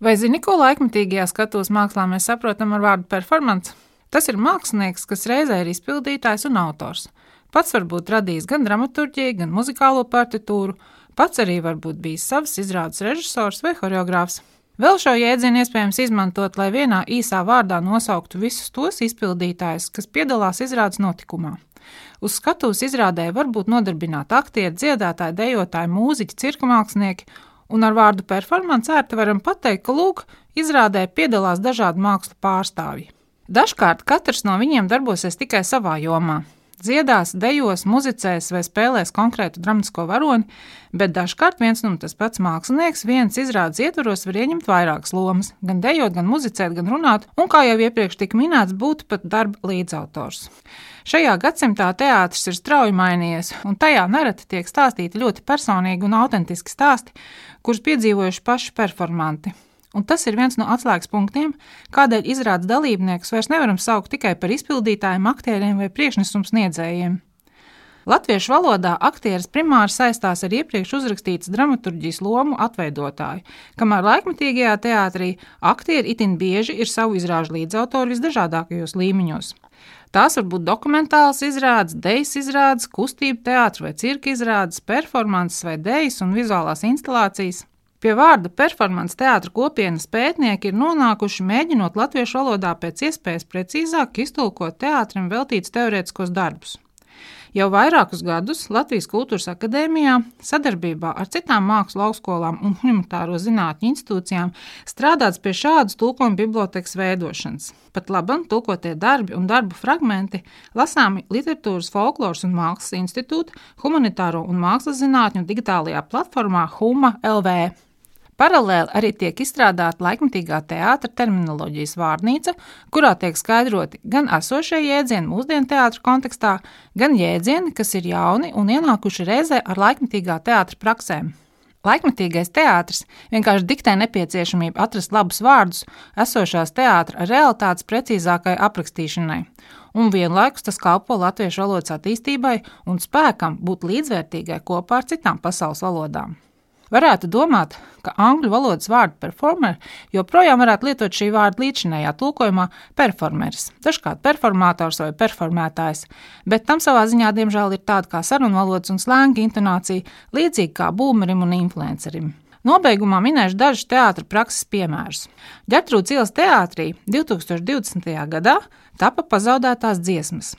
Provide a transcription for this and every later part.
Vai zini, ko laikmatīgajā skatuves mākslā mēs saprotam ar vārdu performance? Tas ir mākslinieks, kas reizē ir izpildītājs un autors. Pats var būt radījis gan dramaturgiju, gan muzikālo partitūru, pats arī var būt bijis savs izrādes režisors vai choreogrāfs. Vēl šo jēdzienu iespējams izmantot, lai vienā īsā vārdā nosauktu visus tos izpildītājus, kas piedalās izrādes notikumā. Uz skatuves izrādē var būt nodarbināti aktieri, dziedātāji, dejotāji, mūziķi, cirka mākslinieki, un ar vārdu performance ērti varam pateikt, ka lūk, izrādē piedalās dažādu mākslu pārstāvji. Dažkārt katrs no viņiem darbosies tikai savā jomā dziedās, dejos, muzicēs vai spēlēs konkrētu dramatisko varoni, bet dažkārt viens un tas pats mākslinieks viens izrādes ietvaros var ieņemt vairākas lomas, gan dejot, gan muzicēt, gan runāt, un, kā jau iepriekš tika minēts, būt pat darba līdzautors. Šajā gadsimtā teātris ir strauji mainījies, un tajā nereti tiek stāstīti ļoti personīgi un autentiski stāsti, kurus piedzīvojuši paši performanti. Un tas ir viens no atslēgas punktiem, kādēļ izrādes dalībniekus vairs nevaram saukt tikai par izpildītājiem, aktieriem vai priekšnesums sniedzējiem. Latviešu valodā aktieris primāri saistās ar iepriekš uzrakstītas dramaturģijas lomu atveidotāju, kamēr laikmatīgajā teātrī aktieri itin bieži ir savu izrāžu līdzautori visdažādākajos līmeņos. Tās var būt dokumentāls izrādes, dejas izrādes, kustību teātris vai cirka izrādes, performances vai dejas un vizuālās instalācijas. Pie vārda performance teātris kopienas pētnieki ir nonākuši mēģinot latviešu valodā pēc iespējas precīzāk iztulkot teātrim veltītus teorētiskos darbus. Jau vairākus gadus Latvijas Kultūras Akadēmijā sadarbībā ar citām mākslu augstskolām un humanitāro zinātņu institūcijām strādāts pie šādas tulkojuma bibliotekas veidošanas. Pat labam tulkotie darbi un darbu fragmenti lasāmi Literatūras, Folkloras un Mākslas institūta humanitāro un mākslas zinātņu digitālajā platformā Huma LV. Paralēli arī tiek izstrādāta laikmatīgā teātra terminoloģijas vārnīca, kurā tiek skaidroti gan esošie jēdzieni mūsdienu teātra kontekstā, gan jēdzieni, kas ir jauni un ienākuši reizē ar laikmatīgā teātra praksēm. Laikmatīgais teātris vienkārši diktē nepieciešamību atrast labus vārdus esošās teātra realitātes precīzākai aprakstīšanai, un vienlaikus tas kalpo latviešu valodas attīstībai un spēkam būt līdzvērtīgai kopā ar citām pasaules valodām. Varētu domāt, ka angļu valodas vārdu performer joprojām varētu lietot šī vārda līdzinējā tulkojumā performeris, dažkārt performātors vai performētājs, bet tam savā ziņā diemžēl ir tāda kā sarunvalodas un slēnga intonācija, līdzīga kā būmerim un influencerim. Nobeigumā minēšu dažus teātris prakses piemērus. Ģertrūdas ielas teātrī 2020. gadā tapa pazaudētās dziesmas.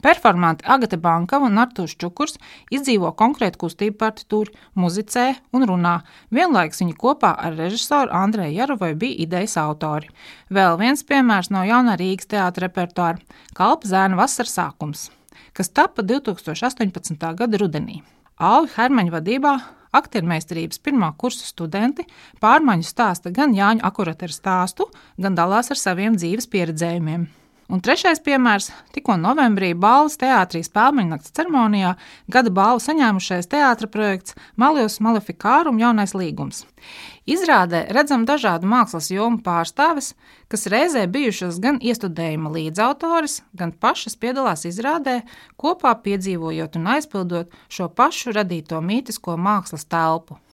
Performanti Agate Bankava un Artūrs Čukurs izdzīvo konkrētu kustību partitūru, muzicē un runā. Vienlaikus viņi kopā ar režisoru Andreju Jarovai bija idejas autori. Vēl viens piemērs no jaunā Rīgas teātra repertuāra - Kalpa zēna vasaras sākums, kas tapa 2018. gada rudenī. Alvi Hermaņa vadībā aktiermeistarības pirmā kursa studenti pārmaiņu stāsta gan Jāņa Akurateru stāstu, gan dalās ar saviem dzīves pieredzējumiem. Un trešais piemērs - tikko novembrī balvas teātrī spēļu ceremonijā gada balvu saņēmušais teātris projekts Malijos Malefikārum jaunais līgums. Izrādē redzam dažādu mākslas jomu pārstāvis, kas reizē bijušas gan iestudējuma līdzautoris, gan pašas piedalās izrādē, kopā piedzīvojot un aizpildot šo pašu radīto mītisko mākslas telpu.